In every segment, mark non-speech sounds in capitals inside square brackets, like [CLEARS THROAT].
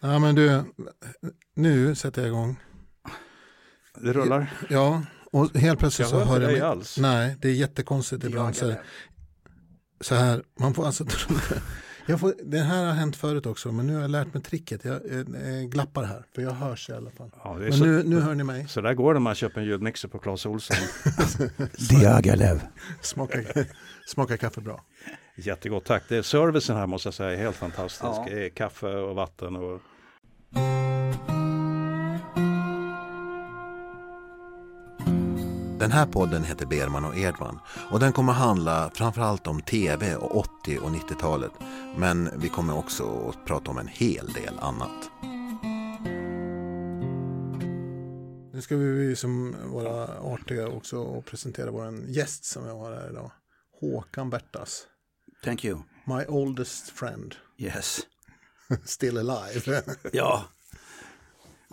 Ja, men du, nu sätter jag igång. Det rullar. Ja, och helt plötsligt Jag så hör jag mig. alls. Nej, det är jättekonstigt ibland. Så, så här, man får alltså [LAUGHS] jag får, Det här har hänt förut också, men nu har jag lärt mig tricket. Jag eh, eh, glappar här, för jag hörs i alla fall. Ja, det är Men så, nu, nu hör ni mig. så där går det när man köper en ljudmixer på Clas Ohlson. [LAUGHS] Diagalev. Smakar, [LAUGHS] smakar kaffe bra. Jättegott, tack. Det är servicen här måste jag säga är helt fantastisk. Ja. Det är kaffe och vatten och Den här podden heter Berman och Edman och den kommer handla framförallt om tv och 80 och 90-talet. Men vi kommer också att prata om en hel del annat. Nu ska vi som vara artiga också och presentera vår gäst som vi har här idag. Håkan Bertas. Thank you. My oldest friend. Yes. [LAUGHS] Still alive. [LAUGHS] Ja.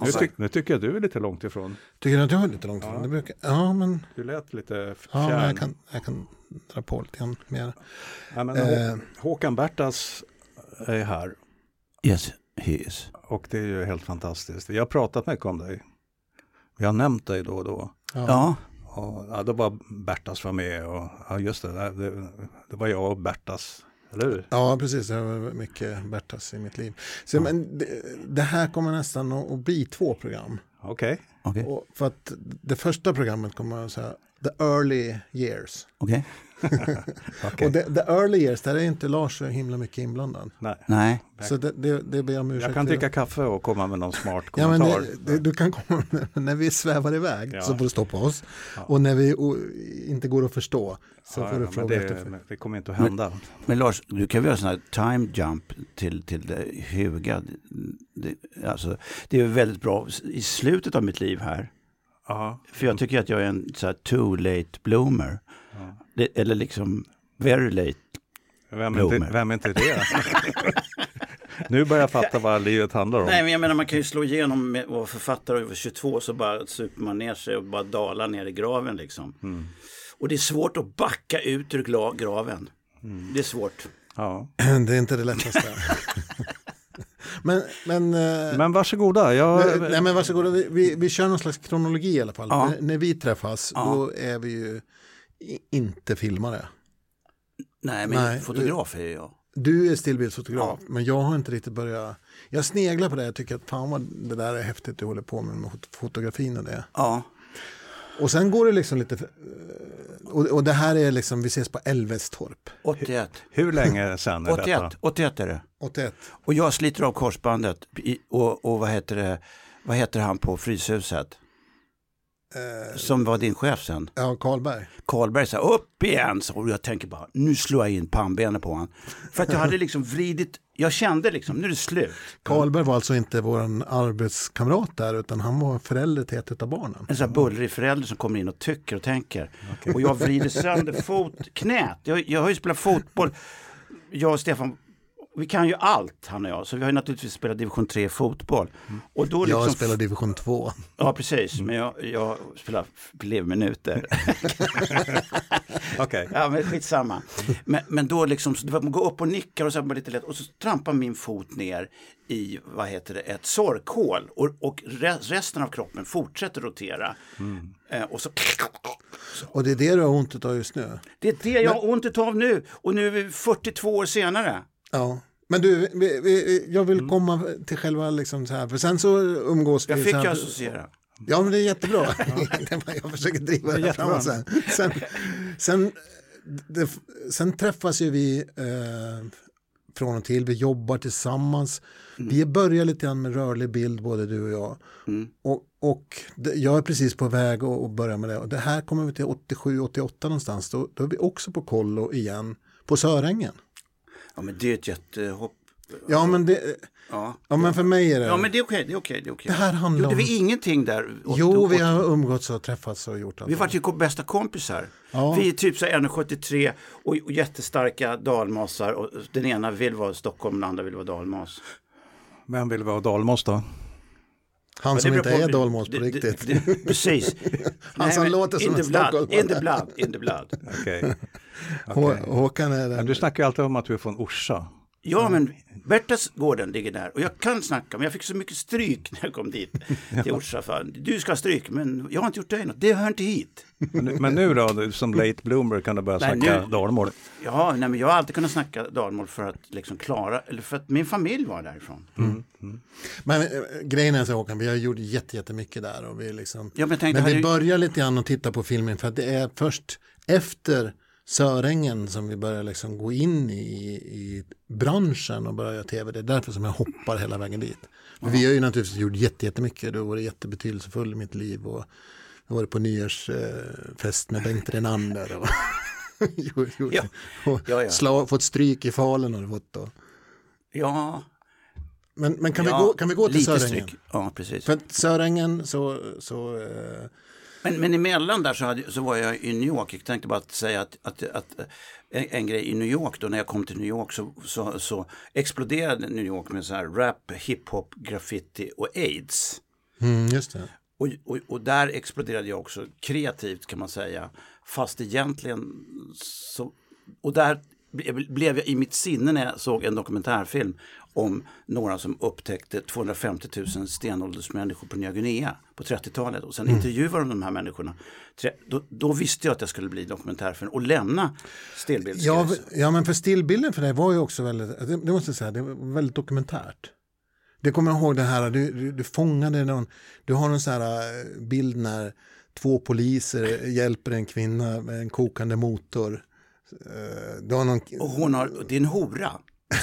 nu, ty, nu tycker jag du är lite långt ifrån. Tycker du att jag är lite långt ifrån? Det brukar, ja, men, Du lät lite f- ja, men fjärn. jag, kan, jag kan dra på lite grann mer. Ja, men Eh. Hå- Håkan Bertas är här Yes, he is. och det är ju helt fantastiskt. Vi har pratat mycket om dig. Vi har nämnt dig då och då. Ja. Ja. Och, ja, då var Bertas var med och ja, just det, det, det var jag och Bertas, eller hur? Ja, precis. Det var mycket Bertas i mitt liv. Så, men det, det här kommer nästan att, bli två program. Okej, Okej. Och för att det första programmet kommer att säga The Early Years. Okej. Okej. Och the, the Early Years, där är inte Lars så himla mycket inblandad. Nej. Nej. Så det, det, det ber jag om ursäkt Jag kan dricka kaffe och komma med någon smart Ja, men kommentar. det, det, du kan komma när vi svävar iväg Ja. så får du stoppa oss. Ja. Och när vi o, inte går att förstå så Ja, får du ja, men fråga det, efter. men det kommer inte att hända. Men Lars, du kan väl göra sån här time jump till, till det höga. Det, alltså, det är väldigt bra i slutet av mitt liv här. Ja, För jag tycker att jag är en så här too late bloomer. Eller liksom very late. Vem, är inte, vem är inte det? [LAUGHS] nu börjar jag fatta vad livet handlar om. Nej, men jag menar man kan ju slå igenom med vara författare över 22 så bara super man ner sig och bara dalar ner i graven liksom. Mm. Och det är svårt att backa ut ur graven. Det är svårt. Ja. [CLEARS THROAT] Det är inte det lättaste. [LAUGHS] men, men, eh, Men varsågoda. Jag, nej, men varsågoda, vi, vi, vi kör någon slags kronologi i alla fall. Ja. När, när vi träffas, Ja. då är vi ju inte filmare. Nej, men Nej, fotograf är jag. Du är stillbildsfotograf, men jag har inte riktigt börjat. Jag sneglar på det, jag tycker att fan vad det där är häftigt du håller på med, med fot- fotografin och det. Ja, Och sen går det liksom lite, och, och det här är liksom, vi ses på Älvestorp, 81. hur länge sedan är 81, detta? 81 är det. 81. Och jag sliter av korsbandet i, och, och vad heter det, vad heter han på Fryshuset? Eh, Som var din chef sen. ja, Karlberg. Karlberg sa upp igen, så och jag tänker bara, nu slår jag in pannbenet på honom. För att jag hade liksom vridit, jag kände liksom, nu är det slut. Karlberg var alltså inte vår arbetskamrat där, utan han var förälder till ett av barnen. En sån här bullrig förälder som kommer in och tycker och tänker. Och jag vrider sönder fot, knät. Jag, jag har ju spelat fotboll. Jag och Stefan, vi kan ju allt han och jag. Så vi har naturligtvis spelat division 3 fotboll. Och då liksom, Jag spelar division 2. Ja precis, men jag, jag spelar elevminuter. [LAUGHS] Okej. ja men skitsamma. Men, men då liksom, så det var, man går upp och nickar och så bara lite lätt. Och så trampar min fot ner i, vad heter det, ett sorkhål. Och, och re, resten av kroppen fortsätter rotera. Eh, och så Och det är det du har ont av just nu. Det är det jag har ont av nu och nu är vi 42 år senare. Ja. Men du, vi, vi, jag vill komma till själva liksom så här, för sen så umgås Jag vi. fick så här, associera. Ja, men det är jättebra. [LAUGHS] [LAUGHS] jag försöker driva det, Det är framåt sen. Sen, sen, det, sen träffas ju vi eh, från och till, vi jobbar tillsammans. Vi börjar lite grann med rörlig bild, både du och jag. Och, och det, jag är precis på väg att, att börja med det. Och det här kommer vi till 87-88 någonstans. Då, då är vi också på kollo igen, på Sörängen. Ja men det är ett jättehopp. Ja, men, det, Ja. ja, men för mig är det... Ja men det är okej, det är okej. Det, är okej. Det här handlar Gjorde om- vi ingenting där? Jo, vi har umgåtts och träffats och gjort allt. Vi var ju bästa kompisar. Ja. Vi är typ så här 1,73 och, och jättestarka dalmasar. Och den ena vill vara Stockholm, den andra vill vara dalmas. Vem vill vara dalmas då? Han som inte beror är på- dalmas på det- det- riktigt. det- Precis. [LAUGHS] Han som men låter som en stockholmare. In the blood, in the blood. Okej. [LAUGHS] Hå- Håkan är den. Du snackar ju alltid om att du är från Orsa. Ja, men Bertasgården ligger där och jag kan snacka, men jag fick så mycket stryk när jag kom dit [LAUGHS] till ortsaffären. Du ska ha stryk, men jag har inte gjort dig något. Det hör inte hit. Men, nu- men då, som late bloomer kan du börja Nej, snacka nu- dalmål. Ja, nej, men jag har alltid kunnat snacka dalmål för att liksom klara, eller för att min familj var därifrån. Men äh, grejen är så Håkan, vi har gjort jätte- jättemycket där. Och vi liksom, Ja, men tänkte, men vi börjar lite grann att titta på filmen för att det är först efter Sörängen som vi börjar liksom gå in i, i branschen och börja göra tv. Det är därför som jag hoppar hela vägen dit. För vi har ju naturligtvis gjort jätte- jättemycket. Det har varit jättebetydelsefull i mitt liv. Och jag varit på nyårsfest med Bengt Renander. Och, [LAUGHS] gjort- gjort- Ja. och Ja, ja. Slå, fått stryk i Falun har du fått då. Ja, Men, men kan, vi gå, kan vi gå till Sörängen? stryk. Ja, precis. För Sörängen så, så eh, Men, men emellan där så, hade, så var jag i New York. Jag tänkte bara att säga att, att, att en, en grej i New York då när jag kom till New York så, så, så exploderade New York med så här rap, hiphop, graffiti och aids. mm, just det. Och, och, och där exploderade jag också kreativt kan man säga. Fast egentligen så, och där ble- blev jag i mitt sinne när jag såg en dokumentärfilm om några som upptäckte 250 000 stenåldersmänniskor på Nya Guinea på 30-talet och sen intervjuade de de här människorna. Då, då visste jag att jag skulle bli dokumentärfilm och lämna Ja, stillbildsgrejs. ja, men för stillbilden för dig var ju också väldigt, det, det måste jag säga, det var väldigt dokumentärt. Det kommer jag ihåg det här, du, du, du fångade någon, du har en sån här eh, bild när två poliser hjälper en kvinna med en kokande motor. Eh, du har någon, Och hon har, det är en hora.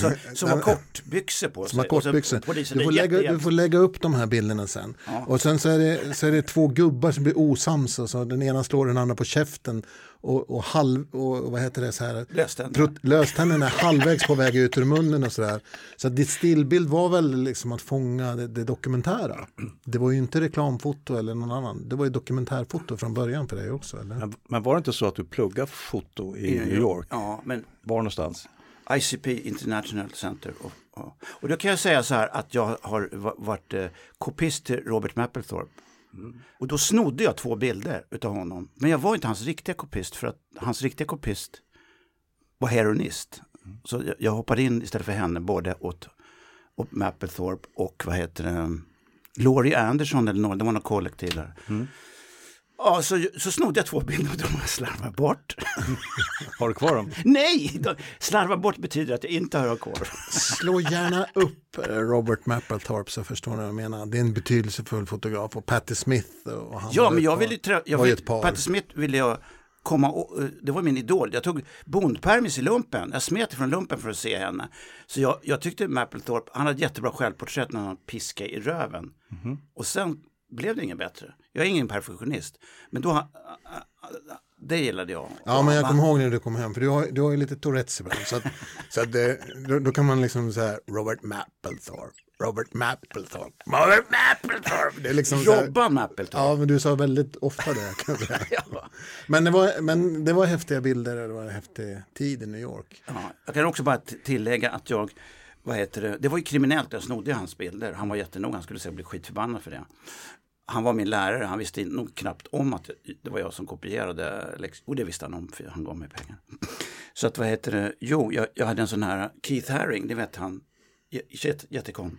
Så, som har kortbyxor på som har sig. Och så kortbyxor. polisen, Du får, lägga, jätte- du får lägga upp de här bilderna sen. Ja. Och sen så är, det, så är det två gubbar som blir osams och så den ena slår den andra på käften och, och, halv, och vad heter det så här, Löständer. Trott- löständerna är halvvägs på väg ut ur munnen och sådär. Så att ditt stillbild var väl liksom att fånga det, det dokumentära. Det var ju inte reklamfoto eller någon annan. Det var ju dokumentärfoto från början för dig också. Eller? Men, men var det inte så att du pluggade foto i New York? Ja, men Var någonstans? ICP International Center. Och, och, och då kan jag säga så här att jag har va- varit eh, kopist till Robert Mapplethorpe. Och då snodde jag två bilder utav honom. Men jag var inte hans riktiga kopist för att hans riktiga kopist var heroinist. Så jag, jag hoppade in istället för henne både åt, åt Mapplethorpe och vad heter det, Laurie Anderson eller någon, det var något kollektiv där. Ja, så, så snodde jag två bilder och de har jag slarvat bort. [LAUGHS] Har du kvar dem? Nej, de- slarva bort betyder att jag inte har kvar. Slå gärna upp eh, Robert Mapplethorpe så förstår ni vad jag menar. Det är en betydelsefull fotograf och Patti Smith. Och han Ja, men jag ville trä- jag var ju vill, ett par. Patti Smith ville jag komma och, eh, det var min idol. Jag tog bondpermis i lumpen. Jag smet från lumpen för att se henne. Så jag, jag tyckte Mapplethorpe, han hade jättebra självporträtt när han piskade i röven. Mhm. Och sen blev det inget bättre. Jag är ingen perfektionist. Men då, det gillade jag. Ja, men jag kommer ihåg när du kom hem, för du har, du har ju lite Tourettes ibland. Så, att, [LAUGHS] så att det, då, då kan man liksom säga Robert Mapplethorpe, Robert Mapplethorpe, Robert Mapplethorpe. Det är liksom så här, Robban Mapplethorpe. Ja, men du sa väldigt ofta det. Kan jag säga. [LAUGHS] Ja. men, det var, men det var häftiga bilder och det var en häftig tid i New York. Ja, jag kan också bara tillägga att jag, vad heter det, det var ju kriminellt, jag snodde hans bilder. Han var jättenoga, han skulle säkert bli skitförbannad för det. Han var min lärare, han visste nog knappt om att det var jag som kopierade. lex- Och det visste han om, för han gav mig pengar. [LAUGHS] Så att vad heter det, jo, jag, jag hade en sån här Keith Haring, det vet han, jätte- jättekon.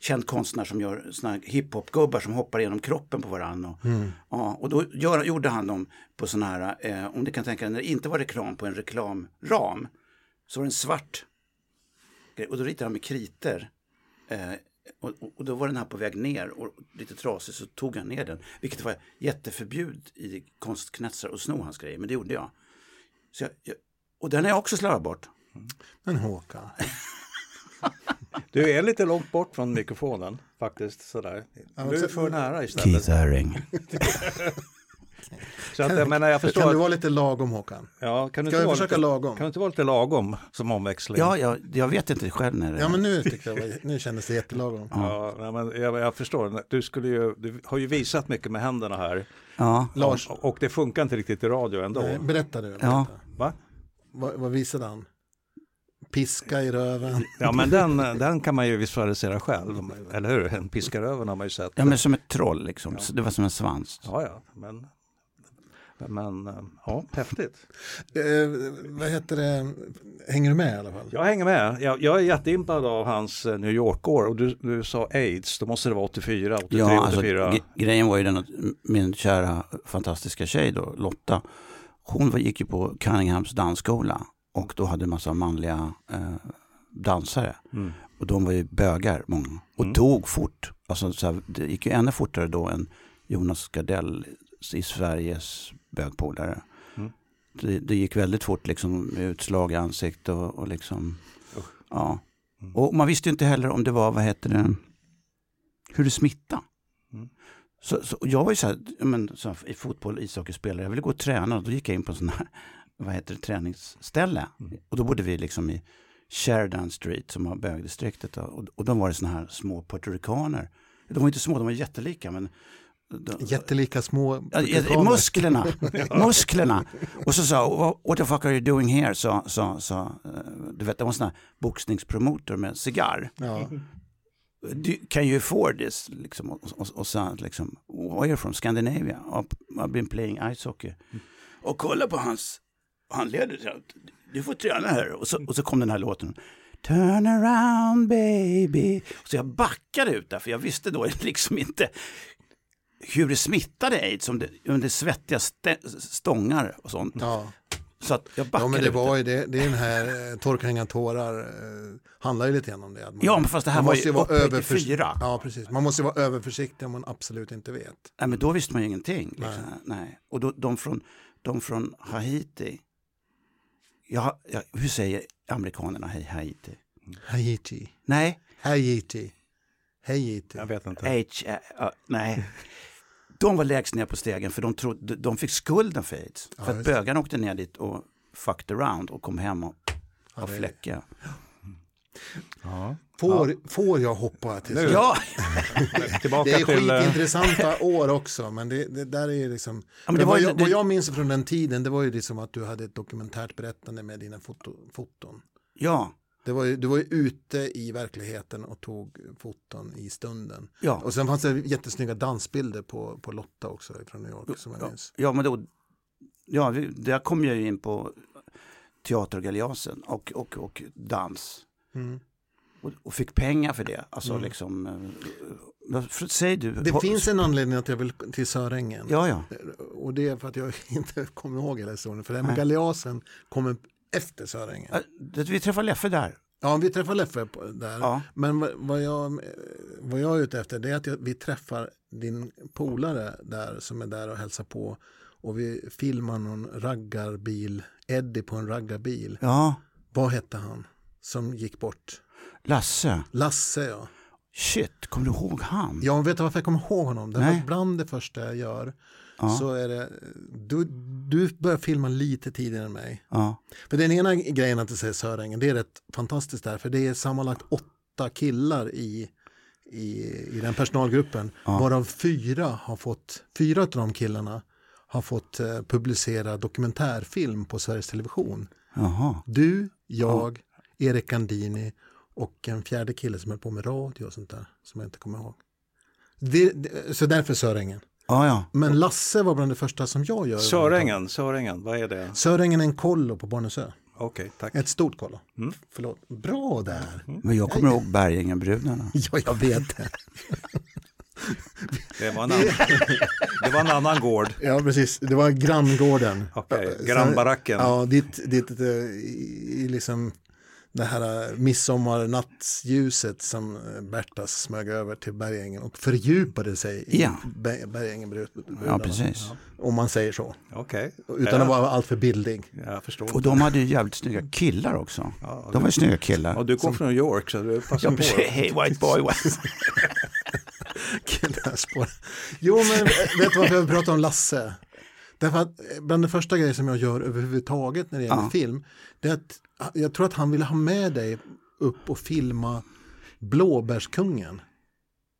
Känd konstnär som gör såna här hiphop-gubbar som hoppar genom kroppen på varandra. Och, ja, och då gör, gjorde han dem på såna här, eh, om ni kan tänka er, när det inte var reklam på en reklamram, så var det en svart grej. Och då ritade han med kriter. Eh, och, och- då var den här på väg ner och lite trasig så tog han ner den. Vilket var jätteförbjud i konstkretsar att sno hans grejer, men det gjorde jag. Så jag, jag och den har jag också slarvat bort. Men Håkan, Du är lite långt bort från mikrofonen faktiskt. Sådär. Du är för nära istället. Haring. [LAUGHS] Så att, jag menar, jag förstår kan du att, vara lite lagom Håkan? ja, kan du Ska inte vara försöka lite, lagom? Kan du inte vara lite lagom som omväxling? Ja, jag, jag vet inte själv när det Ja, men nu tyckte jag, var- nu kändes det jättelagom. Ja, men jag, jag förstår. Du, skulle ju, du har ju visat mycket med händerna här. Ja. Lars, Och, och det funkar inte riktigt i radio ändå. nej, berätta du. Berätta. Ja. Va? Vad, vad visade han? Piska i röven. Ja, men den, [LAUGHS] den kan man ju visualisera själv. Eller hur? En piskaröven har man ju sett. ja, men som ett troll liksom. Så Det var som en svans. Ja, ja. Men Men eh, ja, häftigt. Eh, vad heter det? Hänger du med i alla fall? Jag hänger med. Jag, jag är jätteimpad av hans eh, New York-år och du, du sa aids, då måste det vara 84, 83, Ja, alltså, 84. ge- grejen var ju den att min kära fantastiska tjej då, Lotta, hon var, gick ju på Cunninghams dansskola och då hade en massa manliga eh, dansare. Mm. Och de var ju bögar många och Mm. dog fort. Alltså, så här, det gick ju ännu fortare då än Jonas Gardell i Sveriges bögpolare. Mm. Det, det gick väldigt fort liksom utslag i ansiktet och, och liksom, Usch. ja. Mm. Och man visste ju inte heller om det var, vad heter det, hur det smittade. Mm. Så, så jag var ju så här, men, så här, i fotboll, ishockeyspelare, jag ville gå och träna och då gick jag in på en sån här, [LAUGHS] vad heter det, träningsställe. Mm. Och då bodde vi liksom i Sheridan Street som var bögdistriktet. Och, och då var det såna här små puertoricaner. De var inte små, de var jättelika. Men de, Jättelika små musklerna, [LAUGHS] musklerna. Och så sa what, the fuck are you doing here? Så, så, så, du vet, det var en sån här boxningspromotor med cigarr. Ja. Can you afford this? Liksom, och, och, och sa liksom, where are you from? Scandinavia? "Oh, I've been playing ice hockey. Och kolla på hans handleder. Du får träna här. Och så, och så kom den här låten. Turn around baby. Så jag backade ut där för jag visste då [LAUGHS] liksom inte hur det smittade aids, om det, om det svettiga stä, stångar och sånt. Ja. Så att jag backade ja, men det var ju det, det är den här eh, Torka hänga tårar eh, handlar ju lite grann om det. Man, Ja, men fast det här var måste ju vara överförs- fyra. Ja, precis. Man måste ju vara överförsiktig om man absolut inte vet. Nej, men då visste man ju ingenting. Liksom. Nej. Nej. Och då, de, från, de från Haiti, ja, ja, hur säger amerikanerna hej Haiti? Haiti. Nej, Haiti. Haiti. Jag vet inte. H, ä, nej. De var lägst ner på stegen för de, trodde, de fick skulden för aids. Ja, för att bögarna åkte ner dit och fucked around och kom hem och Ja, är- fläckar. Ja. Får, får jag hoppa till slut? Ja, [LAUGHS] Tillbaka Det är till... eh, skitintressanta år också, men det, det där är liksom... men det vad, ju- jag, det- vad jag minns från den tiden, det var ju liksom att du hade ett dokumentärt berättande med dina foto, foton. ja, Det var ju, du var ju ute i verkligheten och tog foton i stunden. ja. Och sen fanns det jättesnygga dansbilder på, på Lotta också från New York som jag Ja, minns. ja men då, ja, där kom jag ju in på teater och och, och, dans. Mm. Och, och fick pengar för det. Alltså Mm. liksom, eh, för- säg du. Det På- finns en anledning att jag vill till Sörängen. Ja, ja. Och det är för att jag [LAUGHS] inte kommer ihåg hela historien. För det här med Nej. galeasen kommer efter det- Vi träffade Leffe där. Ja, vi träffar Leffe där. Ja. Men vad, jag, vad jag är ute efter det är att jag, vi träffar din polare där som är där och hälsar på. Och vi filmar någon raggarbil, Eddie på en raggarbil. Ja, Vad hette han som gick bort? Lasse. Lasse ja. Shit, kommer du ihåg han? Jag vet varför jag kommer ihåg honom. Nej. att bland det första jag gör Ja. så är det, du, du börjar filma lite tidigare än mig. ja. För den ena grejen att du säger Sörängen, det är rätt fantastiskt där, för det är sammanlagt åtta killar i, i, i den personalgruppen, Ja. varav fyra har fått, fyra av de killarna har fått eh, publicera dokumentärfilm på Sveriges Television. Jaha. Du, jag, Erik Gandini och en fjärde kille som höll på med radio och sånt där, som jag inte kommer ihåg. Det, det, så därför Sörängen. Ja, ja. Men Lasse var bland det första som jag gör. Sörängen, Sörängen, vad är det? Sörängen är en kollo på Barnösö. Okej, tack. Ett stort kollo. Mm. Förlåt. Bra där. Men jag kommer ihåg Bergängenbrudarna. [LAUGHS] Ja, jag vet det. Det var en annan, det var en annan gård. Ja, precis. Det var granngården. Okej, Ja, grannbaracken. Ja, dit, dit eh, liksom det här eh, midsommarnattsljuset som eh, Bertas smög över till Bergängen och fördjupade sig i Ja. Be- Bergängenbrudarna. Ja, precis. Om man säger så. Okej, Utan Ja. att vara alltför förstår. Och de hade ju jävligt snygga killar också. Ja, De var ju snygga killar. och du kom från New York så du passar Ja, på. Hey white boy. [LAUGHS] Jo, men vet du varför jag pratar om Lasse? Därför att eh, bland det första grejer som jag gör överhuvudtaget när det gäller Ja. film, det är att jag tror att han ville ha med dig upp och filma Blåbärskungen.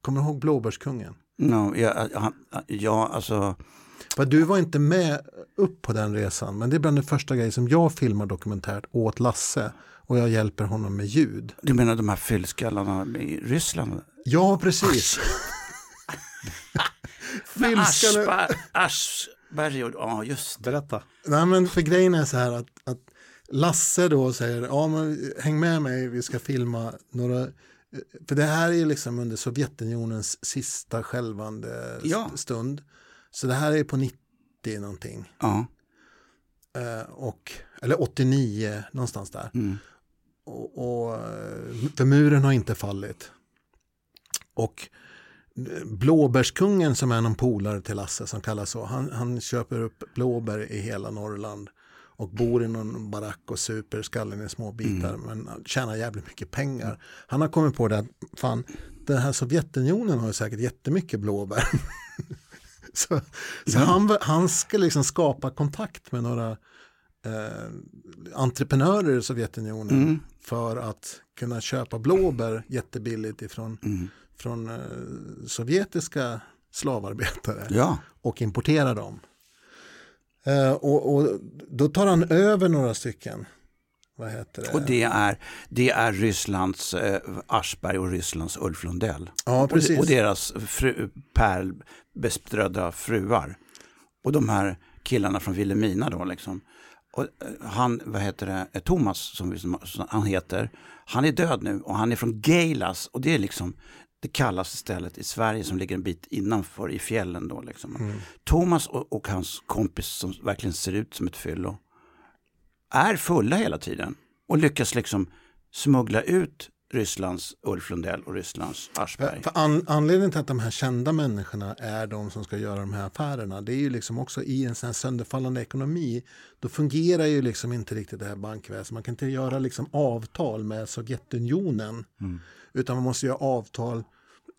Kommer du ihåg Blåbärskungen? No, ja, han, ja, alltså. För du var inte med upp på den resan, men det är bland det första grejer som jag filmar dokumentärt åt Lasse och jag hjälper honom med ljud. Du menar de här fyllskallarna i Ryssland? Ja, precis. Asch, [LAUGHS] Aschberg och, ja just det. Berätta. Nej, men för grejen är så här att, att Lasse då säger, ja men häng med mig, vi ska filma några för det här är liksom under Sovjetunionens sista skälvande Ja. stund. Så det här är på 90 någonting. Ja. Eh, och, eller 89, någonstans där. Mm. Och, och, för muren har inte fallit. Och Blåbärskungen som är någon polare till Lasse som kallas så, han, han köper upp blåbär i hela Norrland och bor i någon barack och super skallen i små bitar men tjänar jävligt mycket pengar. Han har kommit på det att fan, den här Sovjetunionen har ju säkert jättemycket blåbär. [LAUGHS] så så han, han ska liksom skapa kontakt med några eh, entreprenörer i Sovjetunionen Mm. för att kunna köpa blåbär jättebilligt ifrån Mm. Från eh, sovjetiska slavarbetare Ja. och importera dem. Eh, och, och då tar han över några stycken. Vad heter det? Och det är, det är Rysslands eh, Aschberg och Rysslands Ulf Lundell. ja, Och, precis. de- och deras fru, pärlbeströdda fruar. Och de här killarna från Vilhelmina då liksom. Och eh, han, vad heter det, Thomas som han heter, han är död nu och han är från Geilas och det är liksom det kallaste stället i Sverige som ligger en bit innanför i fjällen då liksom. Mm. Thomas och, och hans kompis som verkligen ser ut som ett fyllo är fulla hela tiden och lyckas liksom smuggla ut Rysslands Ulf Lundell och Rysslands Aschberg. För an, anledningen till att de här kända människorna är de som ska göra de här affärerna, det är ju liksom också i en sån här sönderfallande ekonomi, då fungerar ju liksom inte riktigt det här bankväsendet. Man kan inte göra liksom avtal med Sovjetunionen, utan man måste göra avtal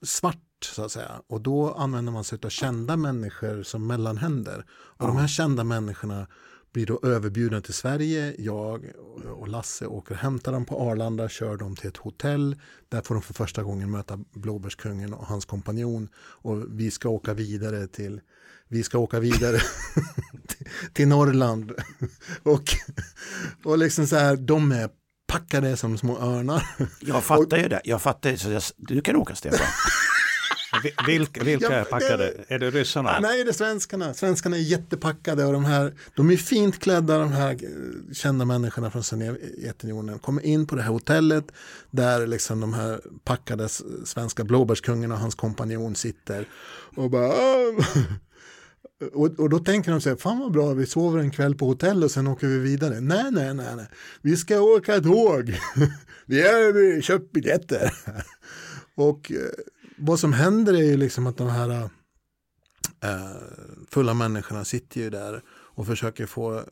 svart så att säga. Och då använder man sig av kända människor som mellanhänder. Och de här kända människorna blir då överbjudna till Sverige. Jag och Lasse åker och hämtar dem på Arlanda, kör dem till ett hotell. Där får de för första gången möta Blåbärskungen och hans kompanjon. Och vi ska åka vidare till vi ska åka vidare till, [LAUGHS] till Norrland. [LAUGHS] och, och liksom så här, de är packade som små örnar. Jag fattar ju det. Jag fattar ju. Så jag, du kan åka Stefan. [LAUGHS] Vi- Vilka, vilka är packade? Är det ryssarna? Nej, det är svenskarna. Svenskarna är jättepackade och de här, de är fint klädda, de här eh, kända människorna från Sovjetunionen. Kommer in på det här hotellet där liksom de här packade svenska blåbärskungen och hans kompanjon sitter och bara "Ah." Och, och då tänker de sig, fan vad bra, vi sover en kväll på hotell och sen åker vi vidare. Nej, nej, nej, nej. vi ska åka tåg. [LAUGHS] vi har köpt biljetter. [LAUGHS] och eh, vad som händer är ju liksom att de här eh, fulla människorna sitter ju där och försöker få eh,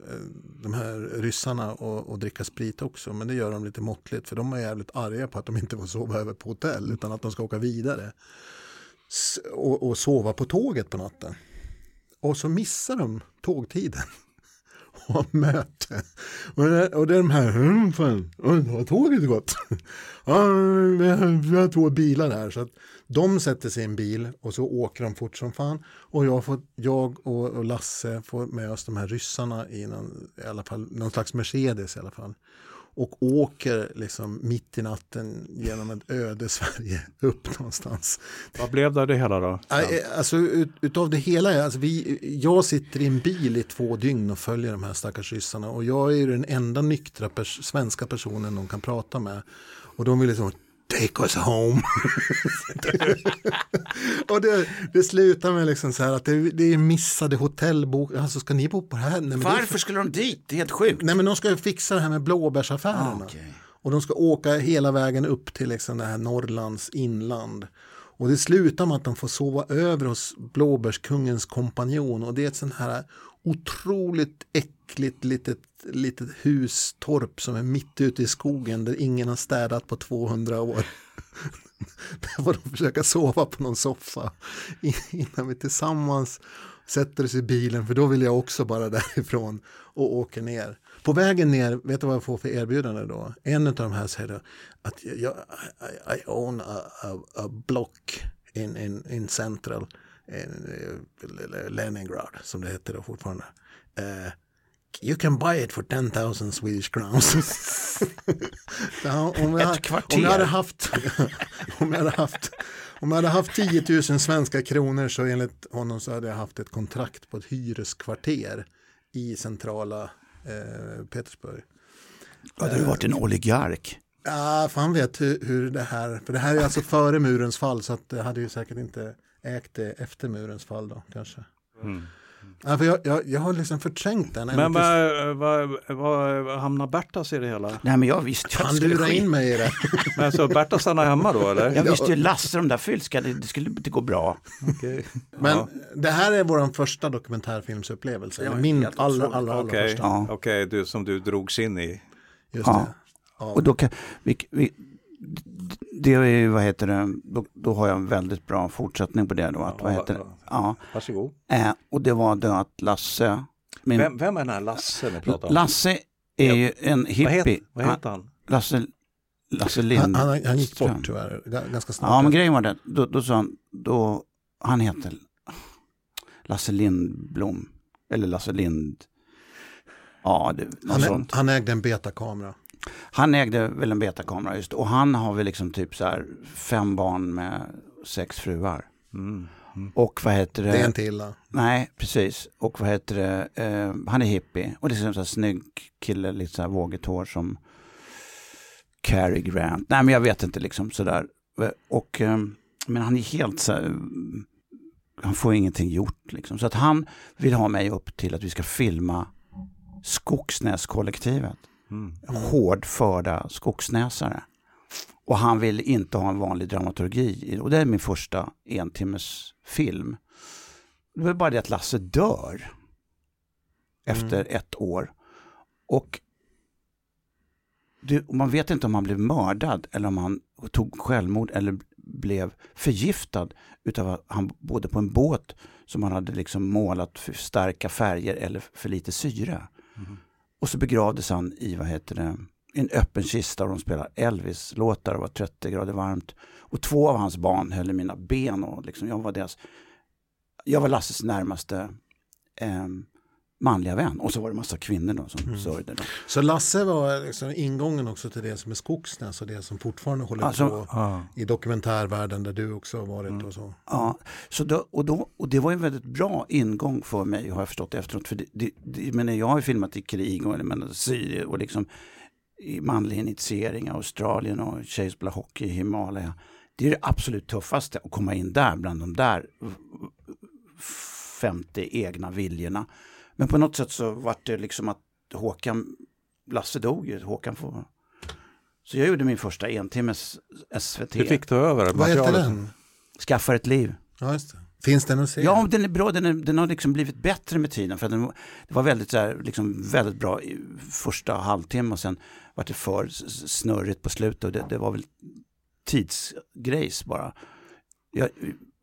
de här ryssarna att, att dricka sprit också. Men det gör de lite måttligt för de är jävligt arga på att de inte får sova över på hotell utan att de ska åka vidare. S- och, och sova på tåget på natten. Och så missar de tågtiden. [LAUGHS] Och har möte. Och det, och det är de här, "Mm, fan, undrar har tåget gått? [LAUGHS] Ja, vi har, två bilar här. Så att de sätter sig i en bil och så åker de fort som fan. Och jag, får, jag och, och Lasse får med oss de här ryssarna i någon, i alla fall, någon slags Mercedes i alla fall. Och åker liksom mitt i natten genom ett öde Sverige [LAUGHS] upp någonstans. Vad blev det av det hela då? Eh, Alltså ut, utav det hela, alltså vi, jag sitter i en bil i två dygn och följer de här stackars ryssarna och jag är den enda nyktra pers svenska personen de kan prata med. Och de vill liksom Take us home. och det, det slutar med liksom så här att det, det är missade hotellbok. Alltså ska ni bo på det här? Nej, Varför skulle de dit? Det är helt sjukt. Nej men de ska ju fixa det här med blåbärsaffärerna. Ah, okej. Och de ska åka hela vägen upp till liksom det här Norrlands inland. Och det slutar med att de får sova över hos blåbärskungens kompanjon. Och det är ett sånt här otroligt äckligt litet, litet hustorp som är mitt ute i skogen där ingen har städat på 200 år. [LAUGHS] Där får de försöka sova på någon soffa [LAUGHS] innan vi tillsammans sätter oss i bilen för då vill jag också bara [LAUGHS] därifrån och åker ner. På vägen ner, vet du vad jag får för erbjudande då? En av de här säger då att jag, I, I own a, a, a block in, in, in central in, eh, Leningrad som det heter då fortfarande. Eh, you can buy it for 10,000 Swedish crowns. [LAUGHS] om, jag, Ett kvarter. [LAUGHS] om jag hade haft om jag hade haft om jag hade haft 10 000 svenska kronor så enligt honom så hade jag haft ett kontrakt på ett hyreskvarter i centrala eh, Petersburg. Hade du varit en oligark? Ja, för han vet hur, hur det här, för det här är alltså före murens fall så att det hade ju säkert inte ägt det efter murens fall då kanske. Ja, för jag, jag, jag har liksom förträngt den. Men vad, vad, vad hamnar Bertas i det hela? Nej men jag visste ju att Han ske. in mig i det. [LAUGHS] Men så Berta stannar hemma då eller? Jag visste ju Lasse, de där fylska, det, det skulle inte gå bra. Okej. Men Ja. det här är vår första dokumentärfilmsupplevelse. Ja, min allra, allra, allra Okej, första. Ja. Okej, du som du drogs in i. Just Ja. det. Ja. Och då kan, vi, vi, det är ju, vad heter det, då, då har jag en väldigt bra fortsättning på det då. Att, Ja, vad heter det? ja. Varsågod. eh, och det var då att Lasse, min, Vem, vem är den här Lasse ni pratar om? Lasse är ju en vad, hippie. heter, vad Han- heter han? Lasse, Lasse han, Lind. han, han gick bort tyvärr, ga- ganska snabbt. Ja, men grejen var det, då, då sa han, då, han heter Lasse Lindblom, eller Lasse Lind. Ja, det, han, sånt. han ägde en betakamera. Han ägde väl en betakamera just och han har väl liksom typ så här fem barn med sex fruar. Mm. Och vad heter det? Det är inte illa. Nej, precis. Och vad heter det? Eh, han är hippie och det är en sån här snygg kille, lite så här vågigt hår som Cary Grant. Nej, men jag vet inte liksom sådär. Och, eh, men han är helt så här, mm, han får ingenting gjort liksom. Så att han vill ha mig upp till att vi ska filma Skogsnäskollektivet Mm. hårdförda skogsnäsare. Och han vill inte ha en vanlig dramaturgi. Och det är min första entimmes film. Det är bara det att Lasse dör efter ett år. Och det, man vet inte om han blev mördad eller om han tog självmord eller blev förgiftad utav att han bodde på en båt som han hade liksom målat för starka färger eller för lite syre. Och så begravdes han i, vad heter det, en öppen kista och de spelade Elvis-låtar och var 30 grader varmt. Och två av hans barn höll i mina ben och liksom, jag var deras, jag var Lasses närmaste eh, manliga vän. Och så var det massa kvinnor då som sörjde. Då. Så Lasse var liksom ingången också till det som är Skogsnäs och det som fortfarande håller Alltså, på Ja. i dokumentärvärlden där du också har varit Mm. och så. Ja, så då, och, då, och det var en väldigt bra ingång för mig har jag förstått efteråt. För det, det, det, jag, menar, jag har ju filmat i krig och menar, Syrien och liksom i manlig initiering i Australien och tjejer spelar hockey i Himalaya. Det är det absolut tuffaste att komma in där bland de där 50 egna viljorna. Men på något sätt så var det liksom att Håkan, Lasse dog ju, Håkan får... Så jag gjorde min första entimmes SVT. Du fick ta över Vad heter den? Skaffa ett liv. Ja, just det. Finns den att se? Ja, den är bra. Den, är, den har liksom blivit bättre med tiden. För den, var- det var väldigt, så här, liksom, väldigt bra i första halvtimme och sen var det för snurrigt på slutet. Och det, det var väl tidsgrejs bara. Jag,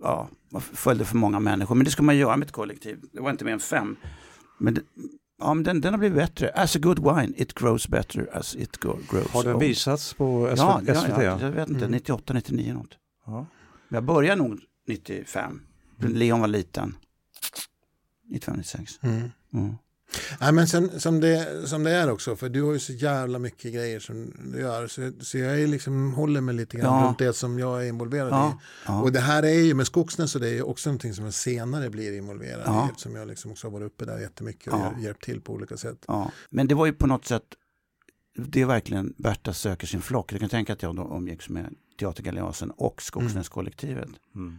ja, man följde för många människor. Men det ska man göra med ett kollektiv. Det var inte mer än fem. Men, ja, men den, den har blivit bättre. As a good wine, it grows better as it go, grows Har den old. visats på SV- Ja, ja, SVT? ja, jag vet inte. Mm. 98, 99 något. Ja. Jag började nog 95. Leon var liten. 95, 96. Mm. Mm. Nej, men sen, som, det, som det är också, för du har ju så jävla mycket grejer som du gör. Så, så jag är liksom, håller mig lite grann Ja. runt det som jag är involverad Ja, i. ja. Och det här är ju med Skogsnäs och det är ju också någonting som jag senare blir involverad Ja. i. Eftersom jag liksom också har varit uppe där jättemycket och Ja. hjälpt till på olika sätt. Men det var ju på något sätt, det är verkligen Berta söker sin flock. Jag kan tänka att jag då umgicks med Teatergaleasen och Skogsnäskollektivet. Mm.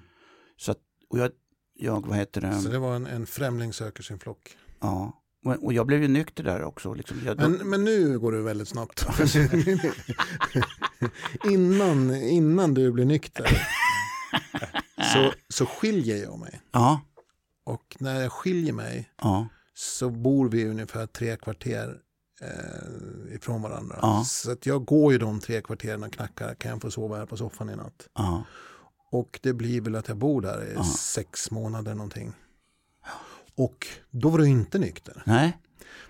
Så att, och jag, jag, vad heter det, Så det var en, en främling söker sin flock. ja. Och jag blev ju nykter där också. Liksom. Jag, då, Men, men nu går du väldigt snabbt. [LAUGHS] innan, innan du blir nykter så, så skiljer jag mig. ja, Och när jag skiljer mig ja, så bor vi ungefär tre kvarter eh, ifrån varandra. Ja. Så att jag går ju de tre kvarteren och knackar. Kan jag få sova här på soffan i natt? Och det blir väl att jag bor där i sex månader någonting. Och då var du inte nykter. Nej,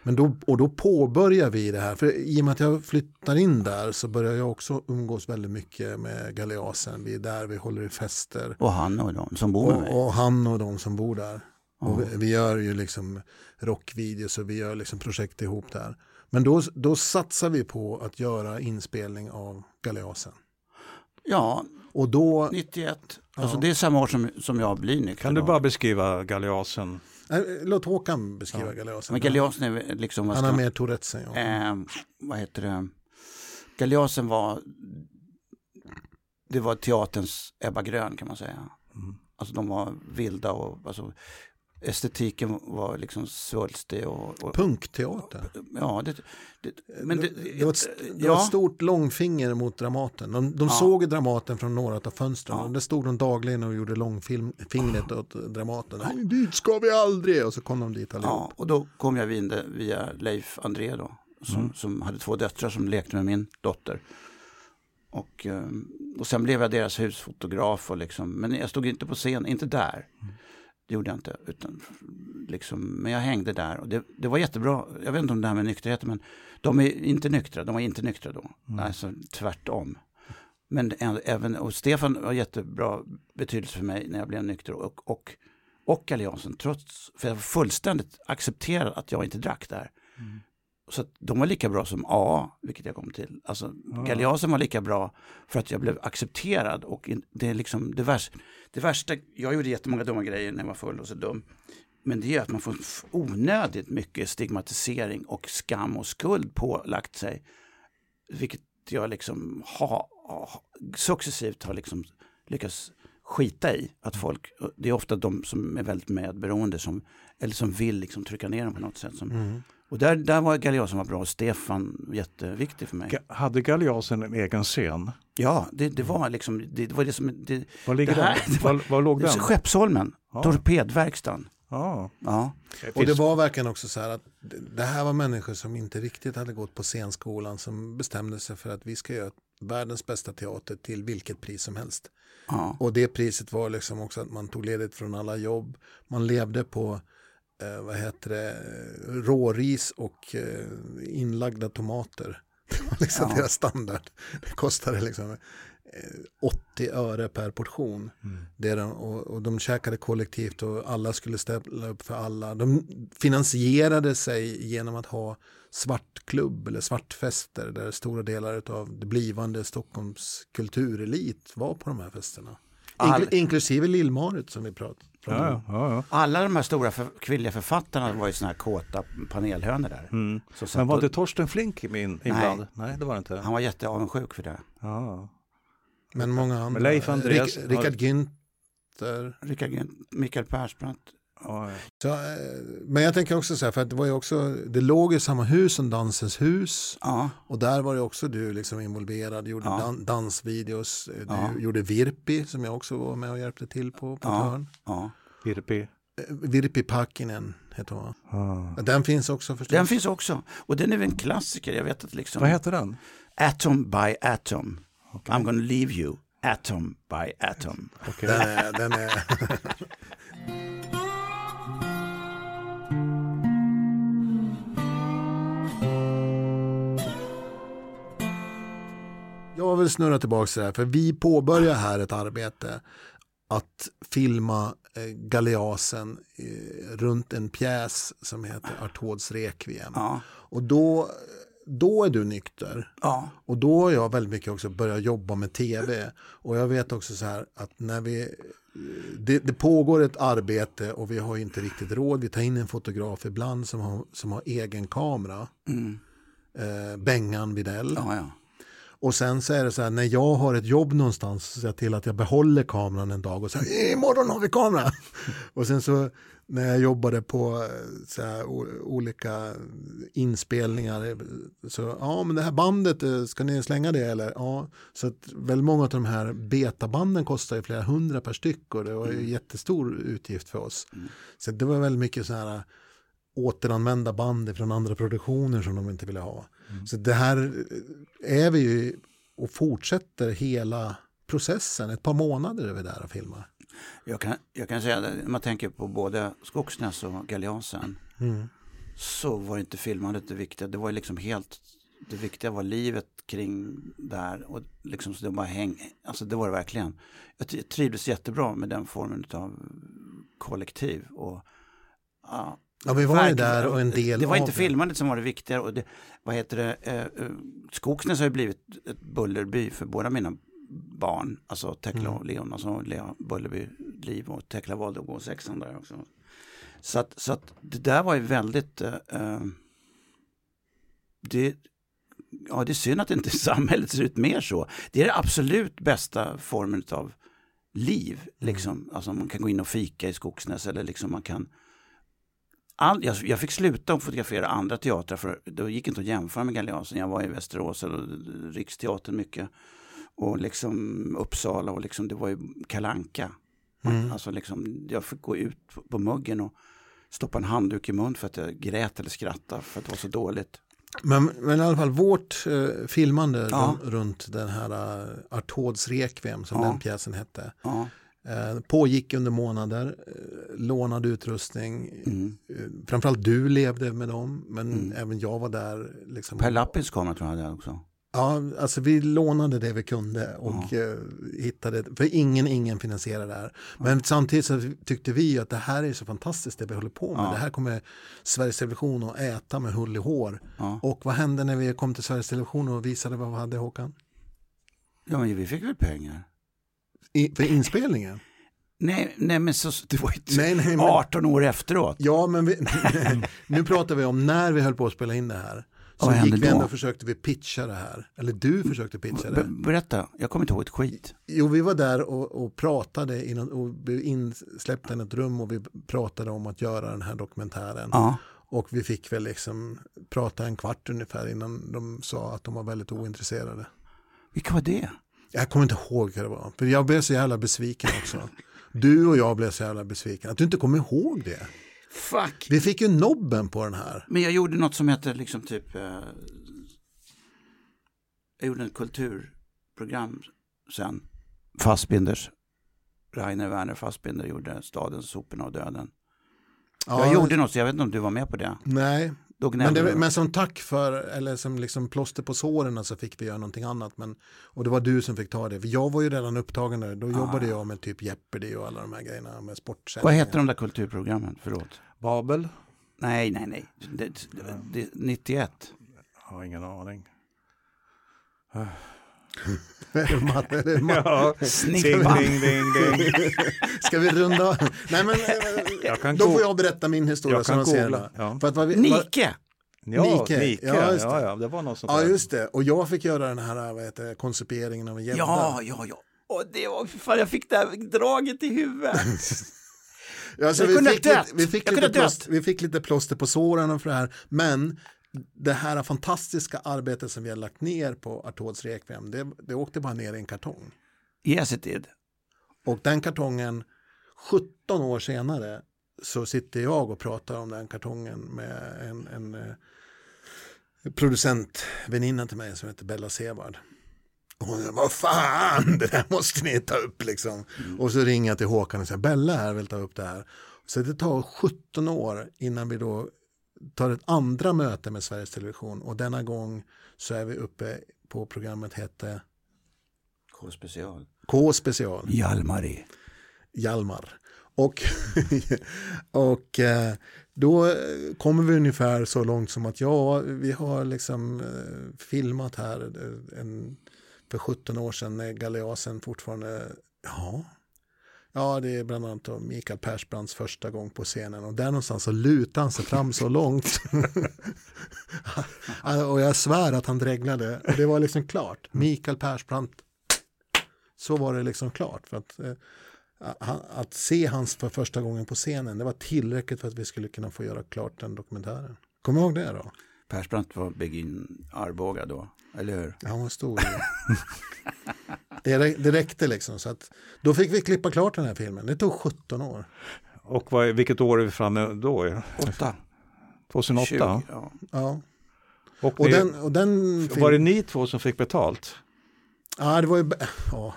Men då, och då påbörjar vi det här. För i och med att jag flyttar in där så börjar jag också umgås väldigt mycket med Galeasen. Vi är där, vi håller i fester. och han och de som bor med mig. Och, och han och de som bor där. Och vi, vi gör ju liksom rockvideos och vi gör liksom projekt ihop där. Men då, då satsar vi på att göra inspelning av Galeasen. Ja, Och då, 91. Alltså det är samma år som, som jag blir nykter. Kan du bara beskriva Galeasen? Äh, låt Håkan beskriva Galeasen. Men Galeasen är liksom... Han har mer Tourettes än jag. Eh, vad heter det? Galeasen var det var teaterns Ebba Grön kan man säga. Mm. Alltså de var vilda och alltså, estetiken var liksom svulstig och, och Punkteater. ja, det, det, men det, Det var ett, det var ja, ett stort långfinger mot Dramaten. De, de Ja. såg Dramaten från några av fönstren. Ja. Där stod de dagligen och gjorde långfingret åt Dramaten. Nej, dit ska vi aldrig! Och så kom de dit allihop. ja, och då kom jag via, via Leif André då, som, Mm. som hade två döttrar som lekte med min dotter. Och, eh, och sen blev jag deras husfotograf och liksom, men jag stod inte på scen, inte där. Mm. Det gjorde jag inte. Utan, liksom, men jag hängde där och det, det var jättebra. Jag vet inte om det här med nykterheten, men de är inte nyktra. De var inte nyktra då. Mm. Alltså tvärtom. Men även, och Stefan var jättebra betydelse för mig när jag blev nykter. Och, och, och Alliansen, trots, för jag var fullständigt accepterad att jag inte drack där. Mm. Så att de var lika bra som AA, vilket jag kom till. Alltså, Galeasen var lika bra för att jag blev accepterad. Och det är liksom det värsta, det värsta, jag gjorde jättemånga dumma grejer när jag var full och så dum. Men det är att man får onödigt mycket stigmatisering och skam och skuld pålagt sig. Vilket jag liksom har, har successivt har liksom lyckats skita i. Att folk, det är ofta de som är väldigt medberoende som, eller som vill liksom trycka ner dem på något sätt. Som, Mm. Och där, där var Galeasen var bra och Stefan jätteviktig för mig. Ga- Hade Galeasen en egen scen? Ja, det, det var liksom, det, det var det som, det, Var ligger Det här- den? [LAUGHS] det var- Var, var låg det den? Skeppsholmen, Ja. torpedverkstan. Ja. Ja, Och det var verkligen också så här att det- det här var människor som inte riktigt hade gått på scenskolan som bestämde sig för att vi ska göra världens bästa teater till vilket pris som helst. ja, Och det priset var liksom också att man tog ledigt från alla jobb. Man levde på eh, vad heter det, råris och eh, inlagda tomater. Det [LAUGHS] var liksom Ja. deras standard. Det kostade liksom eh, 80 öre per portion. Mm. Det de, och, och de käkade kollektivt och alla skulle ställa upp för alla. De finansierade sig genom att ha svartklubb eller svartfester där stora delar av det blivande Stockholms kulturelit var på de här festerna. All- Inkl- inklusive Lill-Marit som vi pratade. Ja, ja, ja. Alla de här stora för, kvinnliga författarna var ju såna här kåta panelhönor där. Mm. Men var inte Torsten Flink in, inblandad? Nej. det var det inte. Han var jätteavundsjuk för det. Ja. Men många andra. Men Leif Andreas Rickard Günther. Rickard, Günt- Mikael Persbrandt. Ja, ja. Så, eh, men jag tänker också så här, för att det var ju också, det låg i samma hus som Dansens hus. Ja, Och där var ju också du liksom involverad, gjorde Ja. dan- dansvideos, du Ja. gjorde Virpi som jag också var med och hjälpte till på, på hörn. ja. Virpi. Eh, Virpi Pakkinen heter hon. Ja. Den finns också förstås. Den finns också. Och den är väl en klassiker. Jag vet att liksom... Vad heter den? Atom by atom. I'm gonna leave you. Atom by atom. Okej. Den är, den är... [LAUGHS] Jag vill snurra tillbaka till det här, för vi påbörjar här ett arbete att filma eh, Galeasen eh, runt en pjäs som heter Artauds Requiem. Ja, Och då, då är du nykter. ja, Och då har jag väldigt mycket också börjat jobba med tv. Och jag vet också så här att när vi, det, det pågår ett arbete och vi har inte riktigt råd. Vi tar in en fotograf ibland som har, som har egen kamera. mm. Eh, Bengan Videll. ja, ja. Och sen så är det så här när jag har ett jobb någonstans så ser jag till att jag behåller kameran en dag och säger imorgon har vi kamera. [LAUGHS] och sen så när jag jobbade på så här, olika inspelningar så ja men det här bandet ska ni slänga det eller ja så att väldigt många av de här betabanden kostar ju flera hundra per styck och det var ju jättestor utgift för oss. Så det var väldigt mycket så här återanvända band från andra produktioner som de inte ville ha. Så det här är vi ju och fortsätter hela processen. Ett par månader är vi där och filmar. Jag, kan, jag kan säga att när man tänker på både Skogsnäs och Galeasen Mm. så var inte filmandet det viktiga. Det var ju liksom helt, det viktiga var livet kring där och liksom så det var häng, alltså det var det verkligen. Jag trivdes jättebra med den formen av kollektiv och Ja, Ja, vi var ju där och en del Det var av inte filmandet som var det viktiga. Och det, vad heter det? Eh, eh, Skogsnäs har ju blivit ett bullerby för båda mina barn. Alltså Tekla Mm. och Leon. Alltså Lea Bullerby Liv och Tekla valde att gå sexan där också. Så att, så att det där var ju väldigt... Eh, eh, det, ja, det är synd att inte [LAUGHS] samhället ser ut mer så. Det är den absolut bästa formen av liv. Liksom. Alltså man kan gå in och fika i Skogsnäs eller liksom man kan All, jag, jag fick sluta att fotografera andra teatrar för det gick inte att jämföra med Galeasen. Jag var i Västerås eller Riksteatern mycket och liksom Uppsala och liksom det var ju kalanka. Mm. Alltså liksom, jag fick gå ut på, på muggen och stoppa en handduk i mun för att jag grät eller skrattade för att det var så dåligt. Men, men i alla fall vårt eh, filmande Ja. runt, den här uh, Artauds Requiem som Ja. den pjäsen hette. Ja. Eh, pågick under månader, eh, lånad utrustning. Mm. Eh, framförallt du levde med dem, men Mm. även jag var där. Liksom. Per Lappins kamera tror jag hade också. Ja, alltså vi lånade det vi kunde och eh, hittade, för ingen, ingen finansierade det här. Men samtidigt så tyckte vi att det här är så fantastiskt det vi håller på med. Det här kommer Sveriges Television att äta med hull i hår. Och vad hände när vi kom till Sveriges Television och visade vad vi hade Håkan? ja, men vi fick väl pengar. I, för inspelningen? Nej, nej men så, det var ju Nej, nej, men- 18 år efteråt. Ja, men vi, [LAUGHS] nu pratar vi om när vi höll på att spela in det här. Så Vad gick vi då? ändå och försökte vi pitcha det här. Eller du försökte pitcha det. berätta, jag kommer inte ihåg ett skit. Jo, vi var där och, och pratade innan, och blev insläppta i ett rum och vi pratade om att göra den här dokumentären. Ja. Och vi fick väl liksom prata en kvart ungefär innan de sa att de var väldigt ointresserade. Vilka var det? Jag kommer inte ihåg vad det var, för jag blev så jävla besviken också. Du och jag blev så jävla besviken, att du inte kommer ihåg det. Fuck. Vi fick ju nobben på den här. Men jag gjorde något som hette liksom typ eh, Jag gjorde ett kulturprogram sen Fassbinders Rainer Werner Fassbinder gjorde Staden, soporna och döden. Ja, Jag gjorde något så jag vet inte om du var med på det. Nej, men, det, men som tack för, eller som liksom plåster på såren så fick vi göra någonting annat. Men, och det var du som fick ta det. För jag var ju redan upptagen där. Då jobbade jag med typ Jeopardy och alla de här grejerna med sportsändningar. Vad heter de där kulturprogrammen? Förlåt. Babel? Nej, nej, nej. Det, det, det, 91. Jag har ingen aning. Ja, ding, ding, ding, ding. [LAUGHS] Ska vi runda? Nej men eh, Jag kan då får jag berätta min historia Jag som kan ser googla, ja. För att vad vi, Nike! Ja, Nike. Nike. Ja, Ja, just det. ja, det var något sånt ja just det, och jag fick göra den här vad heter, koncipieringen av en gädda. Ja, ja, ja. Och det var, fan, jag fick det här draget i huvudet. [LAUGHS] Ja, så Jag vi, kunde fick ha dött. lite, vi, fick lite plåster, vi fick lite plåster på såren för det här. Men det här fantastiska arbetet som vi har lagt ner på Artauds Requiem, det, det åkte bara ner i en kartong. Yes it did. Och den kartongen, 17 år senare, så sitter jag och pratar om den kartongen med en, en eh, producentväninna till mig som heter Bella Sevard. Och hon säger, vad fan, det där måste ni ta upp liksom. Och så ringer jag till Håkan och säger, Bella här vill ta upp det här. Så det tar 17 år innan vi då tar ett andra möte med Sveriges Television. Och denna gång så är vi uppe på programmet hette K-special. K special. Hjalmari. Hjalmar. Och, [LAUGHS] och eh, då kommer vi ungefär så långt som att ja, vi har liksom eh, filmat här eh, en, för 17 år sedan när Galeasen fortfarande, ja, ja det är bland annat Mikael Persbrandts första gång på scenen och där någonstans så lutar han sig fram så långt. [LAUGHS] och jag svär att han dreglade och det var liksom klart. Mikael Persbrandt, så var det liksom klart. För att, eh, att se hans för första gången på scenen, det var tillräckligt för att vi skulle kunna få göra klart den dokumentären. Kom ihåg det då? Persbrandt var Begin Arboga då, eller hur? Han var stor. [LAUGHS] det, det räckte liksom. Så att, då fick vi klippa klart den här filmen. Det tog 17 år. Och vad, vilket år är vi framme då? Åtta. 2008? 20, ja. Ja. Och, Och ni, den, och den var det film- ni två som fick betalt? Ja, det var ju... Ja.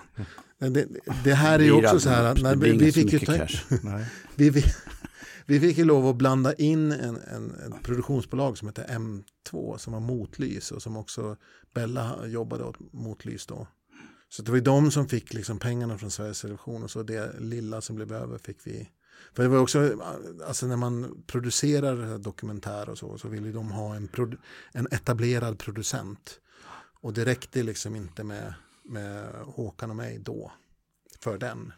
Det, det här är ju också så här att blir vi, [LAUGHS] vi, fick ju ta. Nej. vi, vi, vi fick ju lov att blanda in en, en, ett produktionsbolag som heter M2 som var Motlys och som också Bella jobbade åt Motlys då. Så det var ju de som fick liksom pengarna från Sveriges Television och så det lilla som blev över fick vi. För det var också, alltså när man producerar dokumentär och så, så vill ju de ha en, en etablerad producent. Och det räckte liksom inte med, med Håkan och mig då, för den.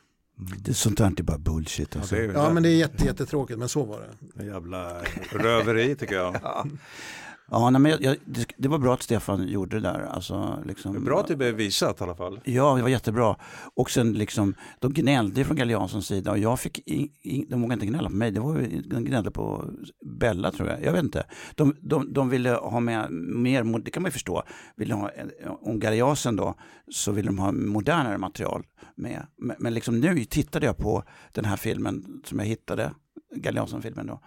Det är sånt där är bara bullshit. Ja, Alltså. det är Ja men det är jätte, jättetråkigt, men så var det. en jävla röveri tycker jag. [LAUGHS] Ja, nej, men jag, jag, det, det var bra att Stefan gjorde det där. Alltså, liksom, bra att det blev visat i alla fall. Ja, det var jättebra. Och sen liksom, de gnällde från Galle Janssons sida och jag fick, i, i, de vågade inte gnälla på mig, det var de gnällde på Bella tror jag, jag vet inte. De, de, de ville ha med mer, det kan man ju förstå, ville ha, en- om Galle Janson då, så ville de ha modernare material med. Men, men liksom nu tittade jag på den här filmen som jag hittade, Galle Jansson-filmen då.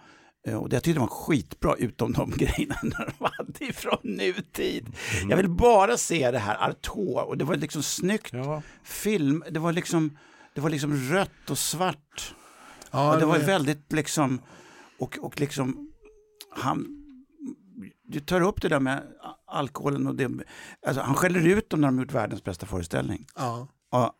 Eh, Och det jag tyckte var skitbra utom de [LAUGHS] grejerna de hade ifrån nutid. Jag vill bara se det här Artaud och det var liksom snyggt Ja, film. Det var liksom, det var liksom rött och svart. Ja, och det var det- väldigt liksom, och, och liksom, han, du tar upp det där med alkoholen och det, alltså han skäller ut dem när de gjort världens bästa föreställning. Ja. Ja,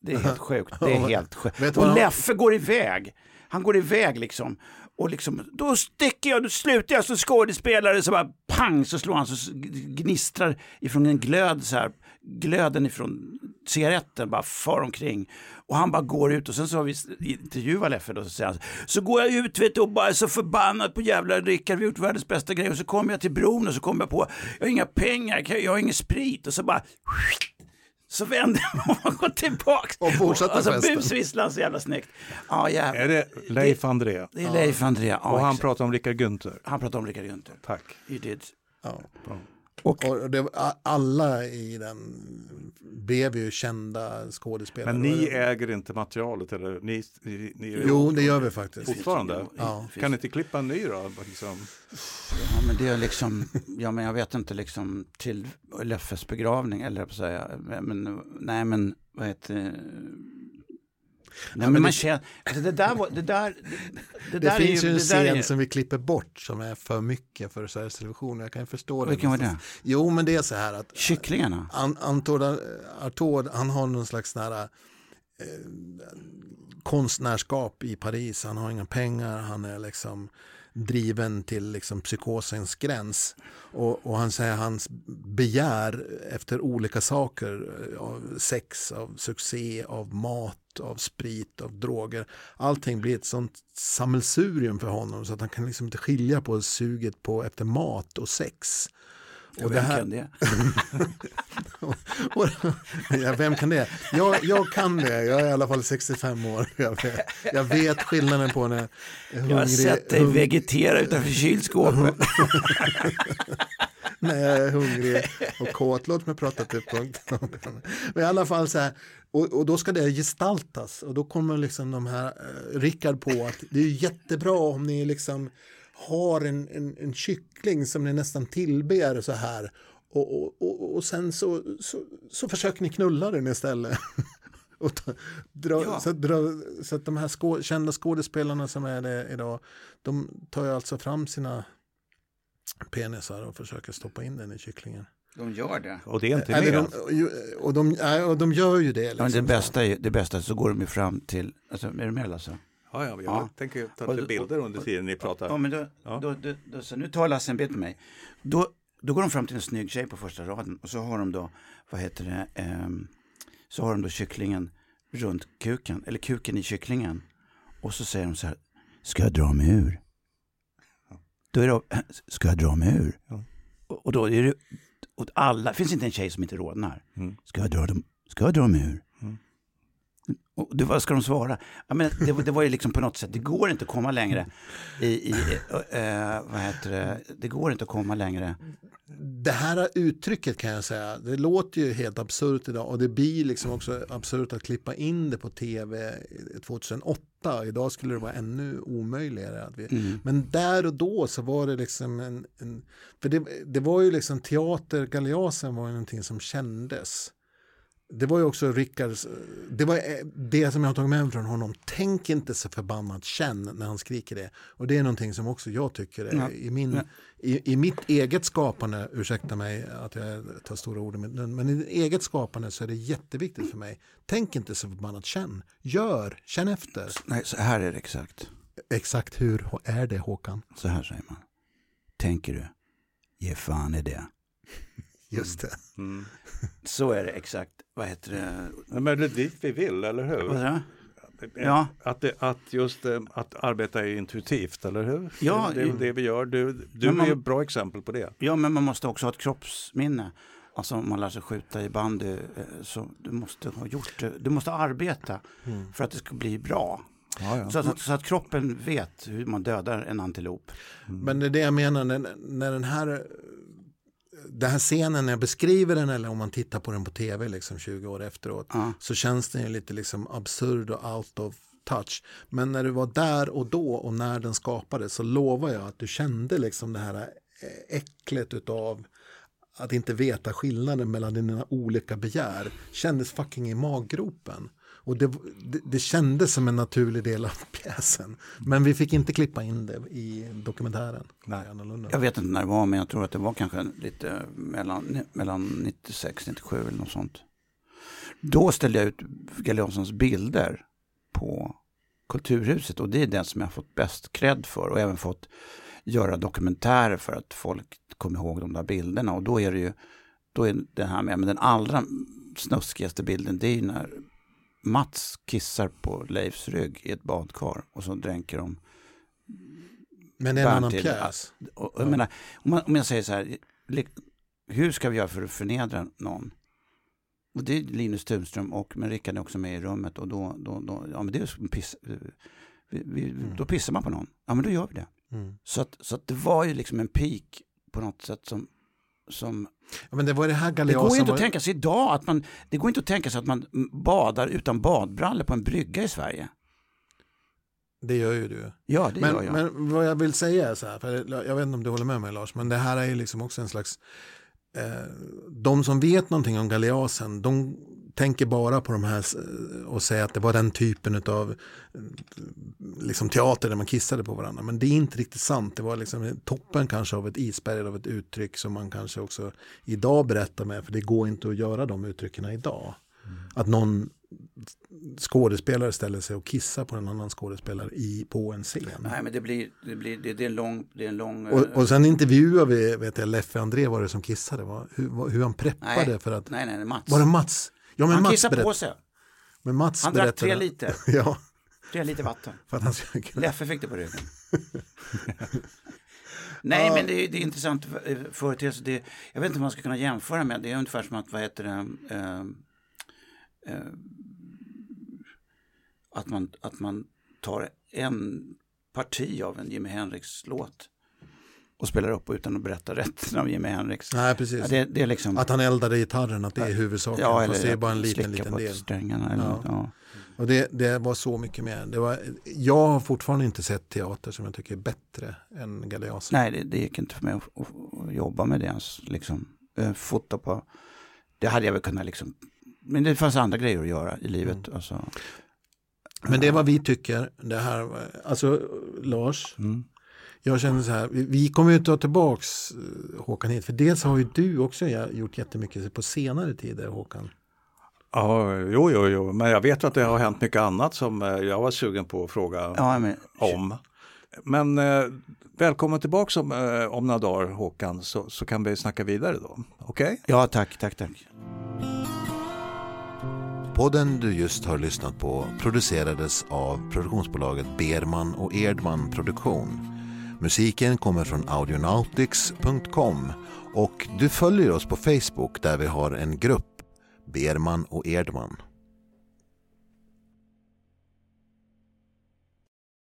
det är helt sjukt. Det är [LAUGHS] helt sjukt. Vet Och Leffe går iväg. Han går iväg liksom. Och liksom, då sticker jag, då slutar jag som skådespelare. Så bara pang så slår han så gnistrar ifrån en glöd så här. Glöden ifrån cigaretten bara far omkring. Och han bara går ut och sen så har vi intervjuat Leffe då så säger han så går jag ut vet du, och bara är så förbannad på jävla Rickard, vi har gjort världens bästa grej och så kommer jag till bron och så kommer jag på jag har inga pengar, jag har ingen sprit och så bara så vänder man och går tillbaka. Och fortsätter alltså, festen. busvisslan så jävla snyggt. Ja, jävlar. är det Leif André? Det är Leif André. Ja, Och han exakt. pratar om Rickard Günther. han pratar om Rickard Günther. Tack. You did. Ja. Och, Och det, alla i den blev ju kända skådespelare. Men ni äger inte materialet eller? Ni, ni, ni Jo, det gör vi faktiskt. fortfarande? Ja. Kan ni inte klippa en ny då? Liksom? ja, men det är liksom, ja men jag vet inte liksom till Leffes begravning eller jag på att säga. Men, nej men vad heter det? Nej, men man känner, alltså det där var, det där, det, det där finns ju en scen är, som vi klipper bort som är för mycket för Sveriges Television. Jag kan förstå det. Vilken var det? Jo, men det är så här att Kycklingarna? An- Anton Artaud, han har någon slags här, eh, konstnärskap i Paris. Han har inga pengar, han är liksom driven till liksom psykosens gräns. Och, och han säger hans begär efter olika saker, eh, av sex, av succé, av mat, av sprit, av droger. Allting blir ett sånt sammelsurium för honom så att han kan liksom inte skilja på suget på efter mat och sex. Och vem kan det? [LAUGHS] Och, ja, vem kan det? Jag, jag kan det, jag är i alla fall 65 år. Jag vet, jag vet skillnaden på när hungrig, Jag har sett dig hung- vegetera utanför kylskåpet. [LAUGHS] när jag är hungrig och kåt. Låt mig prata till punkt. Men i alla fall så här, och, och då ska det gestaltas och då kommer liksom de här eh, Rickard på att det är jättebra om ni liksom har en, en, en kyckling som ni nästan tillber så här och, och, och, och sen så, så, så försöker ni knulla den istället. [LAUGHS] och ta, dra, Ja. så, dra, så att de här skå, kända skådespelarna som är det idag, de tar ju alltså fram sina penisar och försöker stoppa in den i kycklingen. De gör det. Och det är inte Eller med. de, och, de, och de gör ju det. Ja, men Liksom. det, bästa är, det bästa så går de ju fram till, alltså, är du med Lasse? Ja, ja, jag Ja. tänker ta lite bilder under tiden ni pratar. Ja, men då, Ja. Då, då, då, så nu tar Lasse en bild på mig. Då, då går de fram till en snygg tjej på första raden och så har de då, vad heter det, ehm, så har de då kycklingen runt kuken, eller kuken i kycklingen. Och så säger de så här, ska jag dra mig ur? Då är det, ska jag dra mig ur? Ja. Och, och då är det, och alla, finns inte en tjej som inte rodnar. Mm. Ska jag dra, dem, ska jag dra mig ur? Och det, vad ska de svara? Ja, men det, var- det var ju liksom på något sätt, det går inte att komma längre i, i eh, vad heter det, det går inte att komma längre. Det här uttrycket kan jag säga, det låter ju helt absurt idag och det blir liksom också absurt att klippa in det på tv 2008. Idag skulle det vara ännu omöjligare. Att vi, Mm. Men där och då så var det liksom en, en för det, det var ju liksom teater, galeasen var ju någonting som kändes. Det var ju också Rickards, det var eh, det som jag har tagit med mig från honom. Tänk inte så förbannat, känn när han skriker det. Och det är någonting som också jag tycker är Ja. i, min, Ja. i, i mitt eget skapande, ursäkta mig att jag tar stora ord i min mun, men i eget skapande så är det jätteviktigt för mig. Tänk inte så förbannat, känn, gör, känn efter. Nej, så här är det exakt. Exakt hur är det Håkan? Så här säger man. Tänker du, ge fan i det. Just det. Mm. [LAUGHS] Så är det exakt. Vad heter det? Nej, Men det är dit vi vill, eller Vad hur? säger du? Ja. Att, det, att just eh, att arbeta är intuitivt, eller hur? Ja, det, det är det vi gör. Du, du man- är ett bra exempel på det. Ja, men man måste också ha ett kroppsminne. Alltså om man lär sig skjuta i bandy eh, så du måste ha gjort det. Du måste arbeta Mm. för att det ska bli bra. Ja, ja. Så att, så att kroppen vet hur man dödar en antilop. Men det är det jag menar när, när den här den här scenen när jag beskriver den eller om man tittar på den på tv liksom 20 år efteråt Ja. så känns den ju lite liksom absurd och out of touch. Men när du var där och då och när den skapades så lovar jag att du kände liksom det här eh, äcklet utav att inte veta skillnaden mellan dina olika begär kändes fucking i maggropen. Och det, det, det kändes som en naturlig del av [LAUGHS] pjäsen. Men vi fick inte klippa in det i dokumentären. Nej. Jag vet inte när det var, men jag tror att det var kanske lite mellan, mellan 96 97 eller något sånt. Då ställde jag ut Galeassons bilder på Kulturhuset och det är den som jag har fått bäst cred för och även fått göra dokumentärer för att folk kommer ihåg de där bilderna och då är det ju då är det här med, men den allra snuskigaste bilden det är ju när Mats kissar på Leifs rygg i ett badkar och så dränker de Men det är en annan pjäs. och, jag menar, om, man, om jag säger så här, hur ska vi göra för att förnedra någon? Och det är Linus Tunström och men Rickard är också med i rummet och då, då, då ja men det är piss, vi, vi, då pissar man på någon. Ja men då gör vi det. Mm. Så att, så att det var ju liksom en peak på något sätt som, som Ja, men det var det här det går ju inte var- att tänka sig idag att man, det går inte att tänka sig att man badar utan badbrallor på en brygga i Sverige. Det gör ju du. Ja, det Men, gör jag. men vad jag vill säga är så här, för jag vet inte om du håller med mig Lars, men det här är ju liksom också en slags eh, de som vet någonting om Galeasen, de tänker bara på de här s- och säger att det var den typen av liksom teater där man kissade på varandra. Men det är inte riktigt sant. Det var liksom toppen kanske av ett isberg av ett uttryck som man kanske också idag berättar med. För det går inte att göra de uttrycken idag. Att någon skådespelare ställer sig och kissar på en annan skådespelare i, på en scen. Nej, men det blir, det blir, det, det är en lång, det är en lång... Och, eh, och sen intervjuar vi vet jag, Leffe André var det som kissade. Var, hur, hur han preppade nej, för att... nej, nej, Mats. Var det Mats? Ja men han Mats kissar på sig. men Mats Han drack tre liter. [LAUGHS] Ja, Tre liter vatten. [LAUGHS] Leffe fick det på ryggen. [LAUGHS] Nej, men det är, det är intressant eh, företeelse. Det, jag vet inte vad man ska kunna jämföra med. Det är ungefär som att, vad heter det, eh, eh, att, man, att man tar en parti av en Jimi Hendrix-låt och spelar upp utan att berätta rätten av Jimi Hendrix. Nej, precis. Ja, det, det är liksom... Att han eldade gitarren, att det är huvudsaken. ja, fast det är bara en liten, liten del. strängarna. Eller, Ja. ja. Och det, det var så mycket mer. Det var, jag har fortfarande inte sett teater som jag tycker är bättre än Galeasen. Nej, det, det gick inte för mig att, att, att jobba med det ens. Liksom. Eh, Fota på, det hade jag väl kunnat liksom, men det fanns andra grejer att göra i livet. Alltså. Men det är vad vi tycker. Det här, alltså Lars, Mm. Jag känner så här, vi, kommer ju ta tillbaks eh, Håkan hit. För dels har ju du också gjort jättemycket på senare tider Håkan. Ja, jo, jo, jo, men jag vet att det har hänt mycket annat som eh, jag var sugen på att fråga Ja, men, om. Men eh, välkommen tillbaka om, eh, om några dagar Håkan, så, så kan vi snacka vidare då. Okej? ja, tack, tack, tack. Podden du just har lyssnat på producerades av produktionsbolaget Berman och Erdman Produktion. Musiken kommer från audionautics.com och du följer oss på Facebook där vi har en grupp Berman och Erdman.